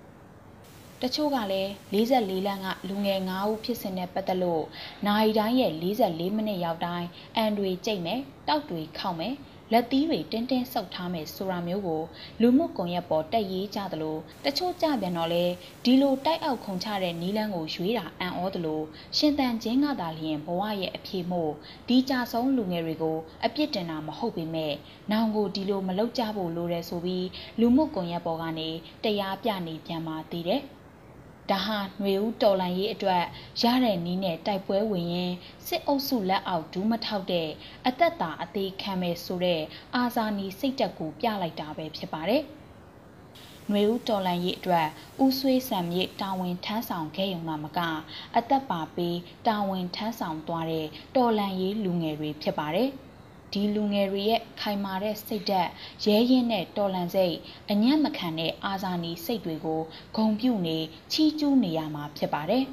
S2: တချို့ကလည်း44လမ်းကလူငယ်9ဦးဖြစ်စဉ်နဲ့ပတ်သက်လို့နိုင်တိုင်းရဲ့44မိနစ်ရောက်တိုင်းအန်တွေကြိတ်မယ်တောက်တွေခောက်မယ်လက်သီးတွေတင်းတင်းဆုပ်ထားမယ်ဆိုတာမျိုးကိုလူမှုကွန်ရက်ပေါ်တက်ရေးကြသလိုတချို့ကြပြန်တော့လေဒီလိုတိုက်အောက်ခုန်ချတဲ့နီးလန်းကိုရွေးတာအံ့ဩသလိုရှင်တန်ချင်းကသာလျင်ဘဝရဲ့အဖြစ်မို့ဒီကြဆုံးလူငယ်တွေကိုအပြစ်တင်တာမဟုတ်ပေမဲ့နောင်ကိုဒီလိုမလုပ်ကြဖို့လိုတယ်ဆိုပြီးလူမှုကွန်ရက်ပေါ်ကနေတရားပြနေပြန်ပါသေးတယ်။ ဒါဟာຫນွေဦးတော်လှန်ရေးအတွက်ရတဲ့နည်းနဲ့တိုက်ပွဲဝင်ရင်စစ်အုပ်စုလက်အောက်ဒူးမထောက်တဲ့အသက်တာအသေးခံမယ်ဆိုတဲ့အာဇာနည်စိတ်တက်ကိုပြလိုက်တာပဲဖြစ်ပါတယ်။နွေဦးတော်လန်ရေးအတွက်ဦးဆွေးဆံမြေတာဝန်ထမ်းဆောင်ခဲ့ရုံကမကအသက်ပါပေးတာဝန်ထမ်းဆောင်သွားတဲ့တော်လန်ရေးလူငယ်တွေဖြစ်ပါတယ်။ ဒီလူငယ်တွေရဲ့ခိုင်မာတဲ့စိတ်ဓာတ်ရဲရင်တဲ့တော်လန်စိတ်အညံ့မခံတဲ့အာဇာနည်စိတ်တွေကိုဂုံပြုနေချီးကျူးနေရမှာဖြစ်ပါတယ်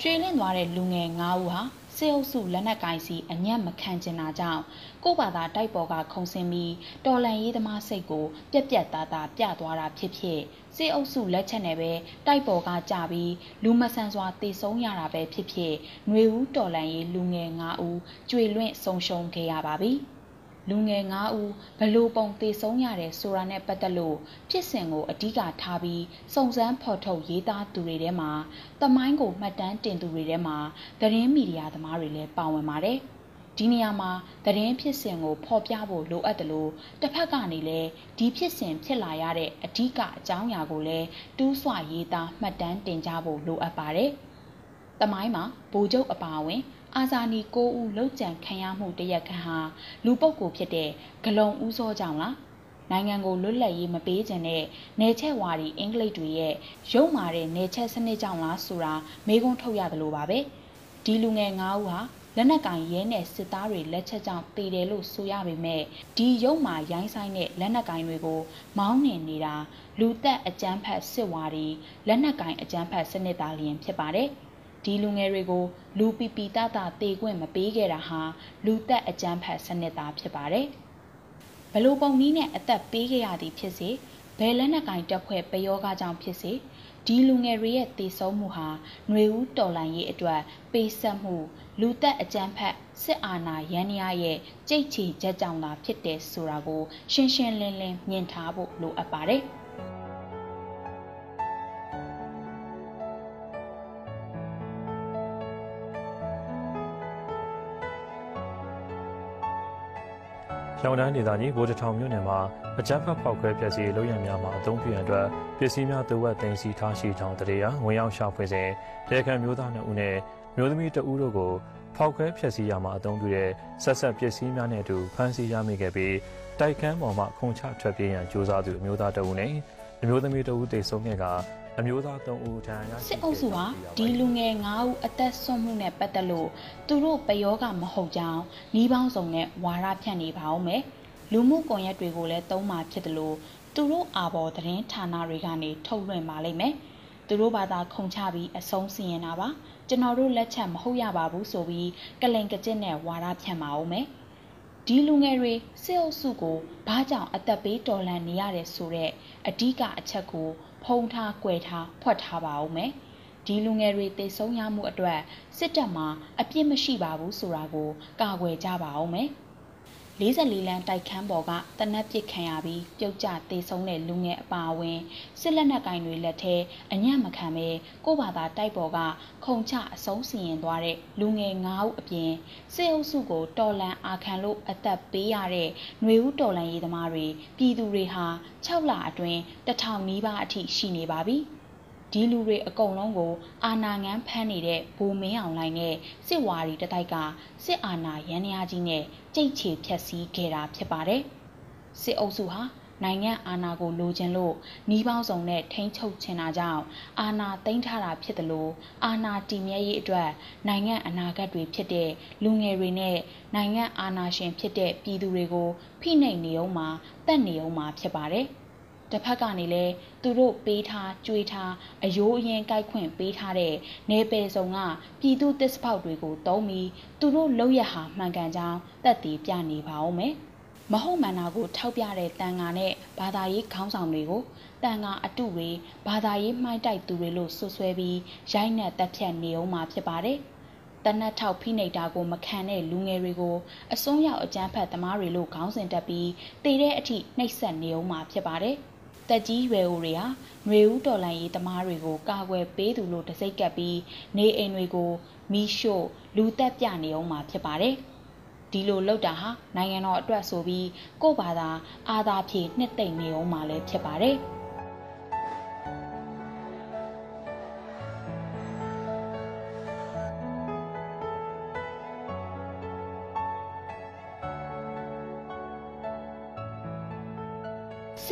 S2: ကျွေးလင့်သွားတဲ့လူငယ်၅ဦးဟာ စေအုပ်စုလက်နက်ကင်စီအညံ့မခံကျင်တာကြောင့်ကိုဘာသာတိုက်ပေါ်ကခုံစင်းပြီးတော်လန်ရေးသမားစိတ်ကိုပြက်ပြက်သားသားပြသွားတာဖြစ်ဖြစ်စေအုပ်စုလက်ချက်နဲ့ပဲတိုက်ပေါ်ကကြပြီးလူမဆန်စွာတေဆုံးရတာပဲဖြစ်ဖြစ်ຫນွေဦးတော်လန်ရေးလူငယ်၅ဦးကျွေလွင့်ဆုံးရှုံးခဲ့ရပါပြီ။ လူငယ်9ဦးဘလို့ပုံသေဆုံးရတယ်ဆိုတာနဲ့ပတ်သက်လို့ဖြစ်စဉ်ကိုအဓိကထားပြီးစုံစမ်းဖော်ထုတ်ရေးသားသူတွေထဲမှာတမိုင်းကိုမှတ်တမ်းတင်သူတွေထဲမှာသတင်းမီဒီယာသမားတွေလည်းပါဝင်ပါတယ်။ဒီနေရာမှာသတင်းဖြစ်စဉ်ကိုဖော်ပြဖို့လိုအပ်တယ်လို့တစ်ဖက်ကနေလည်းဒီဖြစ်စဉ်ဖြစ်လာရတဲ့အဓိကအကြောင်းအရာကိုလည်းတူးဆွရေးသားမှတ်တမ်းတင်ကြဖို့လိုအပ်ပါတယ်။တမိုင်းမှာဗိုလ်ချုပ်အပါအဝင် အာဇာနည်၉ဦးလောက်ကြံခံရမှုတရက်ခန့်ဟာလူပုတ်ကိုဖြစ်တဲ့ဂလုံဦးစောကြောင့်လားနိုင်ငံကိုလွတ်လပ်ရေးမပေးကြတဲ့နေချက်ဝါဒီအင်္ဂလိပ်တွေရဲ့ရုံမာတဲ့နေချက်စနစ်ကြောင့်လားဆိုတာမေးခွန်းထုတ်ရတယ်လို့ပါပဲဒီလူငယ်၅ဦးဟာလက်နက်ကင်ရဲနဲ့စစ်သားတွေလက်ချက်ကြောင့်တည်တယ်လို့ဆိုရပေမဲ့ဒီရုံမာရိုင်းဆိုင်တဲ့လက်နက်ကင်တွေကို မောင်းနှင်နေတာလူသက်အကြမ်းဖက်စစ်ဝါဒီလက်နက်ကင်အကြမ်းဖက်စနစ်သားလျင်ဖြစ်ပါတယ်။ ဒီလူငယ်တွေကို လူပီပီတတတေခွင့်မပေးခဲ့တာဟာလူသက်အကြမ်းဖက်စနစ်သားဖြစ်ပါတယ်။ဘလို့ပုံနည်းနဲ့အသက်ပေးခဲ့ရသည်ဖြစ်စေဘယ်လက်နက်ကင်တက်ဖွဲ့ပယောဂကြောင့်ဖြစ်စေဒီလူငယ်တွေရဲ့တည်ဆုံးမှုဟာຫນွေဦးတော်လှန်ရေးအတွက်ပေးဆက်မှု လူသက်အကြမ်းဖက်စစ်အာဏာရန်ရာရဲ့ကြိတ်ချီချက်ကြောင့်သာဖြစ်တယ်ဆိုတာကို ရှင်းရှင်းလင်းလင်းမြင်ထားဖို့လိုအပ်ပါတယ်။
S3: ရောင်တန်းဒေသကြီးဗိုလ်တထောင်မြို့နယ်မှာအကြမ်းဖက်ဖောက်ခွဲပျက်စီးလုပ်ရများမှာအသုံးပြုရန်အတွက်ပစ္စည်းများတဝက်သိမ်းဆည်းထားရှိကြောင်းတရေရဝင်ရောက်ရှာဖွေစဉ်ဒေခံမျိုးသား2ဦးနဲ့မျိုးသမီး2ဦးတို့ကိုဖောက်ခွဲဖျက်ဆီးရမှာအသုံးပြုတဲ့ဆက်ဆက်ပစ္စည်းများနဲ့အတူဖမ်းဆီးရမိခဲ့ပြီးတိုက်ခန်းပေါ်မှခုံချထွက်ပြေးရန်ကြိုးစားသူအမျိုးသား2ဦးနဲ့အမျိုးသမီး2ဦးတေဆုံးခဲ့က အမျိုးသား3ဦးထံရရှိ
S2: စစ်အုပ်စုဟာဒီလူငယ်9ဦးအသက်ဆုံးမှုနဲ့ပတ်သက်လို့သူတို့ပယောကမဟုတ်ကြောင်းနှီးပေါင်းစုံနဲ့ဝါရဖြန့်နေပါအောင်မယ်လူမှုကွန်ရက်တွေကိုလည်းသုံးမှာဖြစ်တယ်လို့သူတို့အာဘော်သတင်းဌာနတွေကနေထုတ်လွှင့်ပါလိမ့်မယ်သူတို့ဘာသာခုံချပြီးအဆုံးစီရင်တာပါကျွန်တော်တို့လက်ချက်မဟုတ်ရပါဘူးဆိုပြီးကလင်ကကျစ်နဲ့ဝါရဖြန့်ပါအောင်မယ်ဒီလူငယ်တွေစစ်အုပ်စုကိုဘာကြောင့်အသက်ပေးတော်လှန်နေရတယ်ဆိုတဲ့အဓိကအချက်ကို ဖုံးထား၊ကွယ်ထားဖွက်ထားပါဦးမယ်။ဒီလူငယ်တွေတေဆုံးရမှုအတွက်စစ်တပ်မှာအပြစ်မရှိပါဘူးဆိုတာကိုကာကွယ်ကြပါဦးမယ်။ 44လမ်းတိုက်ခန်းပေါ်ကတနက်ပစ်ခံရပြီးပြုတ်ကျသေဆုံးတဲ့လူငယ်အပါအဝင်စစ်လက်နက်ကင်တွေလက်ထဲအညံ့မခံပဲကိုဘာသာတိုက်ပေါ်ကခုံချအဆုံးစီရင်သွားတဲ့လူငယ်9ဦးအပြင်စစ်အုပ်စုကိုတော်လန်အာခံလို့အသက်ပေးရတဲ့ຫນွေဦးတော်လန်ရေးသမားတွေပြည်သူတွေဟာ6လအတွင်းတထောင်နီးပါးအထိရှိနေပါပြီ။ ဒီလူတွေအကုန်လုံးကို အာဏာငန်းဖမ်းနေတဲ့ဘူမင်းအောင်လှိုင်နဲ့စစ်ဝါရီတတိုက်ကစစ်အာဏာရန်ရာကြီးနဲ့ကြိတ်ချေဖျက်ဆီးခဲ့တာဖြစ်ပါတယ်။စစ်အုပ်စုဟာနိုင်ငံအာဏာကိုလိုချင်လို့နှီးပေါင်းစုံနဲ့ထိန်းချုပ်ချင်တာကြောင့်အာဏာသိမ်းထားတာဖြစ်တယ်လို့အာဏာတည်မြဲရေးအတွက်နိုင်ငံအနာဂတ်တွေဖြစ်တဲ့လူငယ်တွေနဲ့နိုင်ငံအာဏာရှင်ဖြစ်တဲ့ပြည်သူတွေကိုဖိနှိပ်နေအောင်မှာတတ်နေအောင်မှာဖြစ်ပါတယ်။ တစ်ဖက်ကနေလည်းသူတို့ပေးထားကြွေးထားအယိုးအရင်ကြိုက်ခွင့်ပေးထားတဲ့နေပယ်ဆောင်ကပြည်သူတစ်စပေါက်တွေကိုတုံးပြီးသူတို့လောက်ရဟာမှန်ကန်ကြောင်းတက်တည်ပြနေပါဦးမယ်မဟုတ်မှန်တာကိုထောက်ပြတဲ့တန်ဃာနဲ့ဘာသာရေးခေါင်းဆောင်တွေကိုတန်ဃာအတုတွေဘာသာရေးမှိုင်းတိုက်သူတွေလို့ဆွဆွဲပြီးရိုက်နှက်တက်ဖြတ်နေအောင်မှာဖြစ်ပါတယ်။တနတ်ထောက်ဖိနှိပ်တာကိုမခံတဲ့လူငယ်တွေကိုအစွန်းရောက်အကြမ်းဖက်သမားတွေလို့ခေါင်းစဉ်တက်ပြီးတည်တဲ့အထိနှိပ်စက်နေအောင်မှာဖြစ်ပါတယ်။ တက်ကြီးရွယ်အိုတွေဟာຫນွေဦးတော်လန်ရေးသမားတွေကိုကာကွယ်ပေးသူလို့တစိတ်ကပ်ပြီးနေအိမ်တွေကိုမီးရှို့လူတက်ပြနေအောင်မှာဖြစ်ပါတယ်။ဒီလိုလောက်တာဟာနိုင်ငံတော်အတွက်ဆိုပြီးကို့ဘာသာအာသာဖြည့်နှစ်သိမ့်နေအောင်မှလည်းဖြစ်ပါတယ်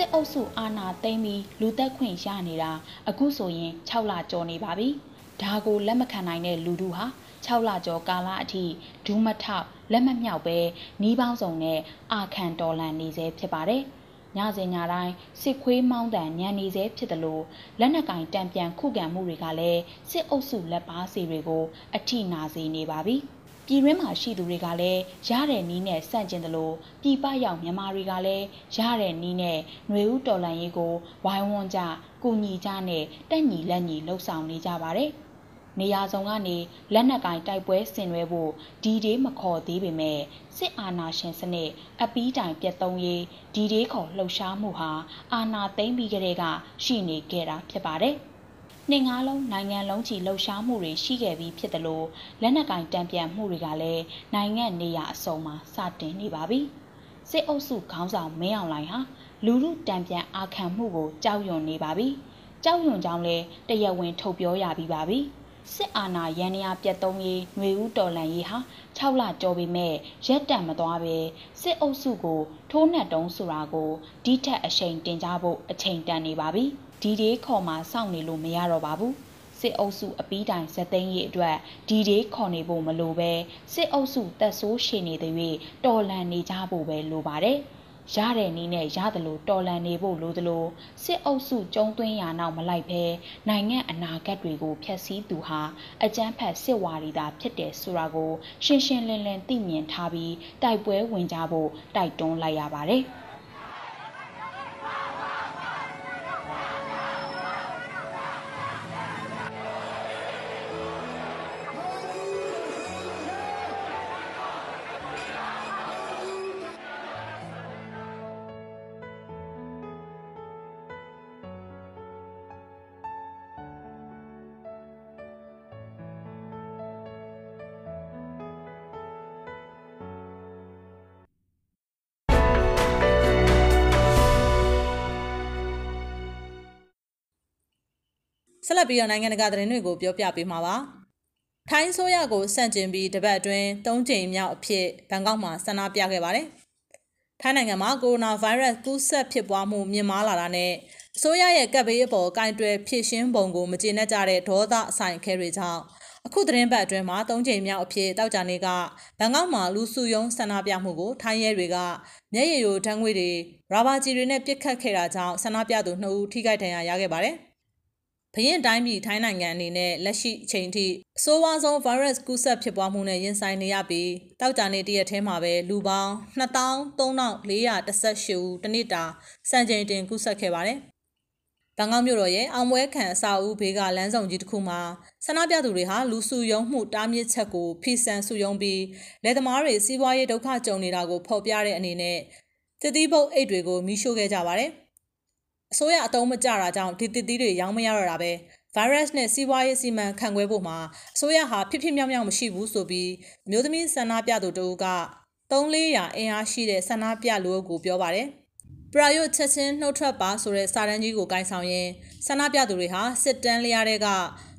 S2: စစ်အုပ်စုအာဏာသိမ်းပြီးလူသက်ခွင့်ရနေတာအခုဆိုရင်6လကျော်နေပါပြီ။ဒါကိုလက်မခံနိုင်တဲ့လူတို့ဟာ6လကျော်ကာလအထိဒူးမထောက်လက်မမြောက်ပဲနှီးပေါင်းစုံနဲ့အာခံတော်လန်နေစေဖြစ်ပါတယ်။ညစဉ်ညတိုင်းစစ်ခွေးမောင်းတန်ညံနေစေဖြစ်တယ်လို့လက်နက်ကင်တံပြန်ခုခံမှုတွေကလည်းစစ်အုပ်စုလက်ပါစီတွေကိုအထိနာစေနေပါပြီ။ ပြည်ရင်းမှာရှိသူတွေကလည်းရတဲ့နီးနဲ့စန့်ကျင်တယ်လို့ပြည်ပရောက်မြန်မာတွေကလည်းရတဲ့နီးနဲ့ຫນွေဦးတော်လန်ရေးကိုဝိုင်းဝန်းကြကူညီကြနဲ့တက်ညီလက်ညီလှုပ်ဆောင်နေကြပါတယ်။နေရာစုံကနေလက်နက်ကင်တိုက်ပွဲဆင်နွှဲဖို့ဒီဒေးမခေါ်သေးပေမဲ့စစ်အာဏာရှင်စနစ်အပီးတိုင်ပြတ်သုံးရေးဒီဒေးခေါ်လှုပ်ရှားမှုဟာအာဏာသိမ်းပြီးကတည်းကရှိနေခဲ့တာဖြစ်ပါတယ်။ နှစ်ငါးလုံးနိုင်ငံလုံးချီလှုပ်ရှားမှုတွေရှိခဲ့ပြီးဖြစ်တယ်လို့လက်နက်ကင်တံပြန်မှုတွေကလည်းနိုင်ငံနေရာအစုံမှာစတင်နေပါပြီ။စစ်အုပ်စုခေါင်းဆောင်မင်းအောင်လှိုင်ဟာလူမှုတံပြန်အာခံမှုကိုကြောက်ရွံ့နေပါပြီ။ကြောက်ရွံ့ကြောင်းလဲတရားဝင်ထုတ်ပြောရပြီးပါပြီ။စစ်အာဏာရန်ရာပြတ်သုံးရေးຫນွေဦးတော်လန်ရေးဟာ6လကျော်ပေမဲ့ရက်တံမသွားပဲစစ်အုပ်စုကိုထိုးနှက်တုံးဆိုတာကိုဒီထက်အချိန်တင်ကြဖို့အချိန်တန်နေပါပြီ ဒီဒေးခေါ်မှာစောင့်နေလို့မရတော့ပါဘူးစစ်အုပ်စုအပီးတိုင်ဇသိန်းရေးအတွက်ဒီဒေးခေါ်နေဖို့မလိုပဲစစ်အုပ်စုတက်ဆိုးရှင်နေတဲ့၍တော်လန်နေကြဖို့ပဲလိုပါတယ်။ရတဲ့နည်းနဲ့ရတယ်လို့တော်လန်နေဖို့လိုသလိုစစ်အုပ်စုကျုံသွင်းရာနောက်မလိုက်ဘဲနိုင်ငံအနာဂတ်တွေကိုဖျက်ဆီးသူဟာအကြမ်းဖက်စစ်ဝါဒီတာဖြစ်တယ်ဆိုတာကို ရှင်းရှင်းလင်းလင်းသိမြင်ထားပြီးတိုက်ပွဲဝင်ကြဖို့တိုက်တွန်းလိုက်ရပါတယ်။
S1: ဆက်လက်ပြီးတော့နိုင်ငံတကာသတင်းတွေကိုပြောပြပေးမှာပါ။ထိုင်းဆိုရကိုစန့်ကျင်ပြီးတပတ်အတွင်း၃ကြိမ်မြောက်အဖြစ်ဘန်ကောက်မှာဆန္ဒပြခဲ့ပါတယ်။ထိုင်းနိုင်ငံမှာကိုရိုနာဗိုင်းရပ်စ်ကူးစက်ဖြစ်ပွားမှုမြင့်မားလာတာနဲ့အစိုးရရဲ့ကပ်ဘေးအပေါ်ကင်တွယ်ဖြစ်ရှင်းပုံကိုမကျေနပ်ကြတဲ့ဒေါသအဆိုင်ခဲတွေကြောင့်အခုသတင်းပတ်အတွင်းမှာ၃ကြိမ်မြောက်အဖြစ်တောက်ကြနေကဘန်ကောက်မှာလူစုယုံဆန္ဒပြမှုကိုထိုင်းရဲတွေကမျက်ရည်ရိုဓာတ်ငွေတွေရာဘာဂျီတွေနဲ့ပစ်ခတ်ခဲ့တာကြောင့်ဆန္ဒပြသူ2ဦးထိခိုက်ဒဏ်ရာရခဲ့ပါတယ်။ ဘရင်တိုင်းပြည်ထိုင်းနိုင်ငံအနေနဲ့လက်ရှိအချိန်ထိအဆိုးဝါးဆုံး virus ကူးစက်ဖြစ်ပွားမှုနဲ့ရင်ဆိုင်နေရပြီးတောက်ကြနေတရက်ထဲမှာပဲလူပေါင်း23,418ဦးတနစ်တာစံချိန်တင်ကူးစက်ခဲ့ပါတယ်။ဘန်ကောက်မြို့တော်ရဲ့အောင်ပွဲခံအစာအုပ်ဘေးကလမ်းဆောင်ကြီးတစ်ခုမှာဆန္ဒပြသူတွေဟာလူစုယုံမှုတားမြစ်ချက်ကိုဖိစံစုယုံပြီးလက်သမားတွေစီးပွားရေးဒုက္ခကြုံနေတာကိုဖော်ပြတဲ့အနေနဲ့တတိပုတ်အိတ်တွေကိုမီးရှို့ခဲ့ကြပါတယ်။ အစိုးရအတုံးမကြတာကြောင့်ဒီတစ်သီးတွေရောင်းမရတော့တာပဲဗိုင်းရပ်စ်နဲ့စီးပွားရေးစီမံခန့်ခွဲဖို့မှာအစိုးရဟာဖြစ်ဖြစ်မြောက်မြောက်မရှိဘူးဆိုပြီးမျိုးသမီးဆန္ဒပြသူတို့က3-400အင်အားရှိတဲ့ဆန္ဒပြလူအုပ်ကိုပြောပါတယ်ပရာယုတ်ချက်ချင်းနှုတ်ထွက်ပါဆိုတဲ့စာတန်းကြီးကိုကင်ဆောင်ရင်ဆန္ဒပြသူတွေဟာစစ်တမ်းလျားတဲ့က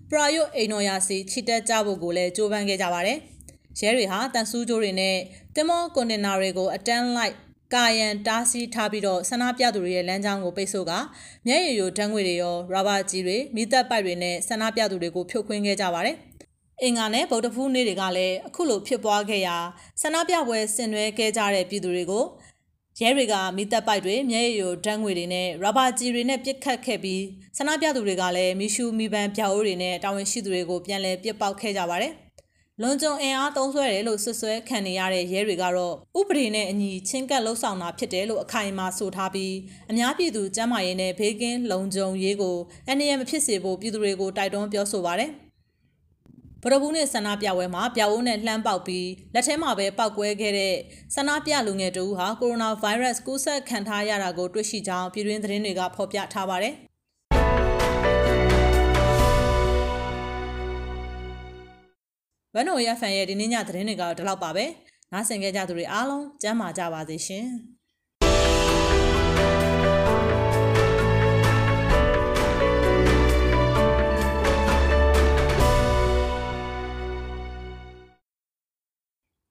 S1: ပရာယုတ်အိမ်တော်ရာစီချီတက်ကြဖို့ကိုလည်းကြိုးပမ်းခဲ့ကြပါတယ်ရဲတွေဟာတန်ဆူးကြိုးတွေနဲ့တင်မောကွန်တင်နာတွေကိုအတန်းလိုက် ကာယံတားဆီးထားပြီးတော့ဆန္ဒပြသူတွေရဲ့လမ်းကြောင်းကိုပိတ်ဆို့ကမျက်ရည်ယိုဓာတ်ငွေတွေရောရာဘာကြီးတွေမိသက်ပိုက်တွေနဲ့ဆန္ဒပြသူတွေကိုဖြုတ်ခွင်းခဲ့ကြပါတယ်။အင်္ဂါနဲ့ဗုဒ္ဓဖူးနေ့တွေကလည်းအခုလိုဖြစ်ပွားခဲ့ရာဆန္ဒပြပွဲဆင်နွှဲခဲ့ကြတဲ့ပြည်သူတွေကိုရဲတွေကမိသက်ပိုက်တွေမျက်ရည်ယိုဓာတ်ငွေတွေနဲ့ရာဘာကြီးတွေနဲ့ပစ်ခတ်ခဲ့ပြီးဆန္ဒပြသူတွေကလည်းမီရှူမီပန်ပြောက်အိုးတွေနဲ့တာဝန်ရှိသူတွေကိုပြန်လည်ပစ်ပေါက်ခဲ့ကြပါတယ်။ လွန်ကျုံအင်အားသုံးဆွဲတယ်လို့ဆွဆွဲခံနေရတဲ့ရဲတွေကတော့ဥပဒေနဲ့အညီချင်းကပ်လှုပ်ဆောင်တာဖြစ်တယ်လို့အခိုင်အမာဆိုထားပြီးအများပြည်သူကျန်းမာရေးနဲ့ဘေးကင်းလုံခြုံရေးကိုအနေရမဖြစ်စေဖို့ပြည်သူတွေကိုတိုက်တွန်းပြောဆိုပါရယ်ဗရဘူးနဲ့ဆန္ဒပြပွဲမှာပြဝုန်းနဲ့လှမ်းပေါက်ပြီးလက်ထဲမှာပဲပောက်ကွဲခဲ့တဲ့ဆန္ဒပြလူငယ်တူဟာကိုရိုနာဗိုင်းရပ်စ်ကူးစက်ခံထားရတာကိုတွေ့ရှိကြောင်းပြည်တွင်းသတင်းတွေကဖော်ပြထားပါတယ်။ ဝမ်နိုရဖန်ရဲ့ဒီနေ့ညသတင်းတွေကတော့ဒီလောက်ပါပဲ။နားဆင်ကြကြသူတွေအားလုံးကျမ်းမာကြပါစေရှင်။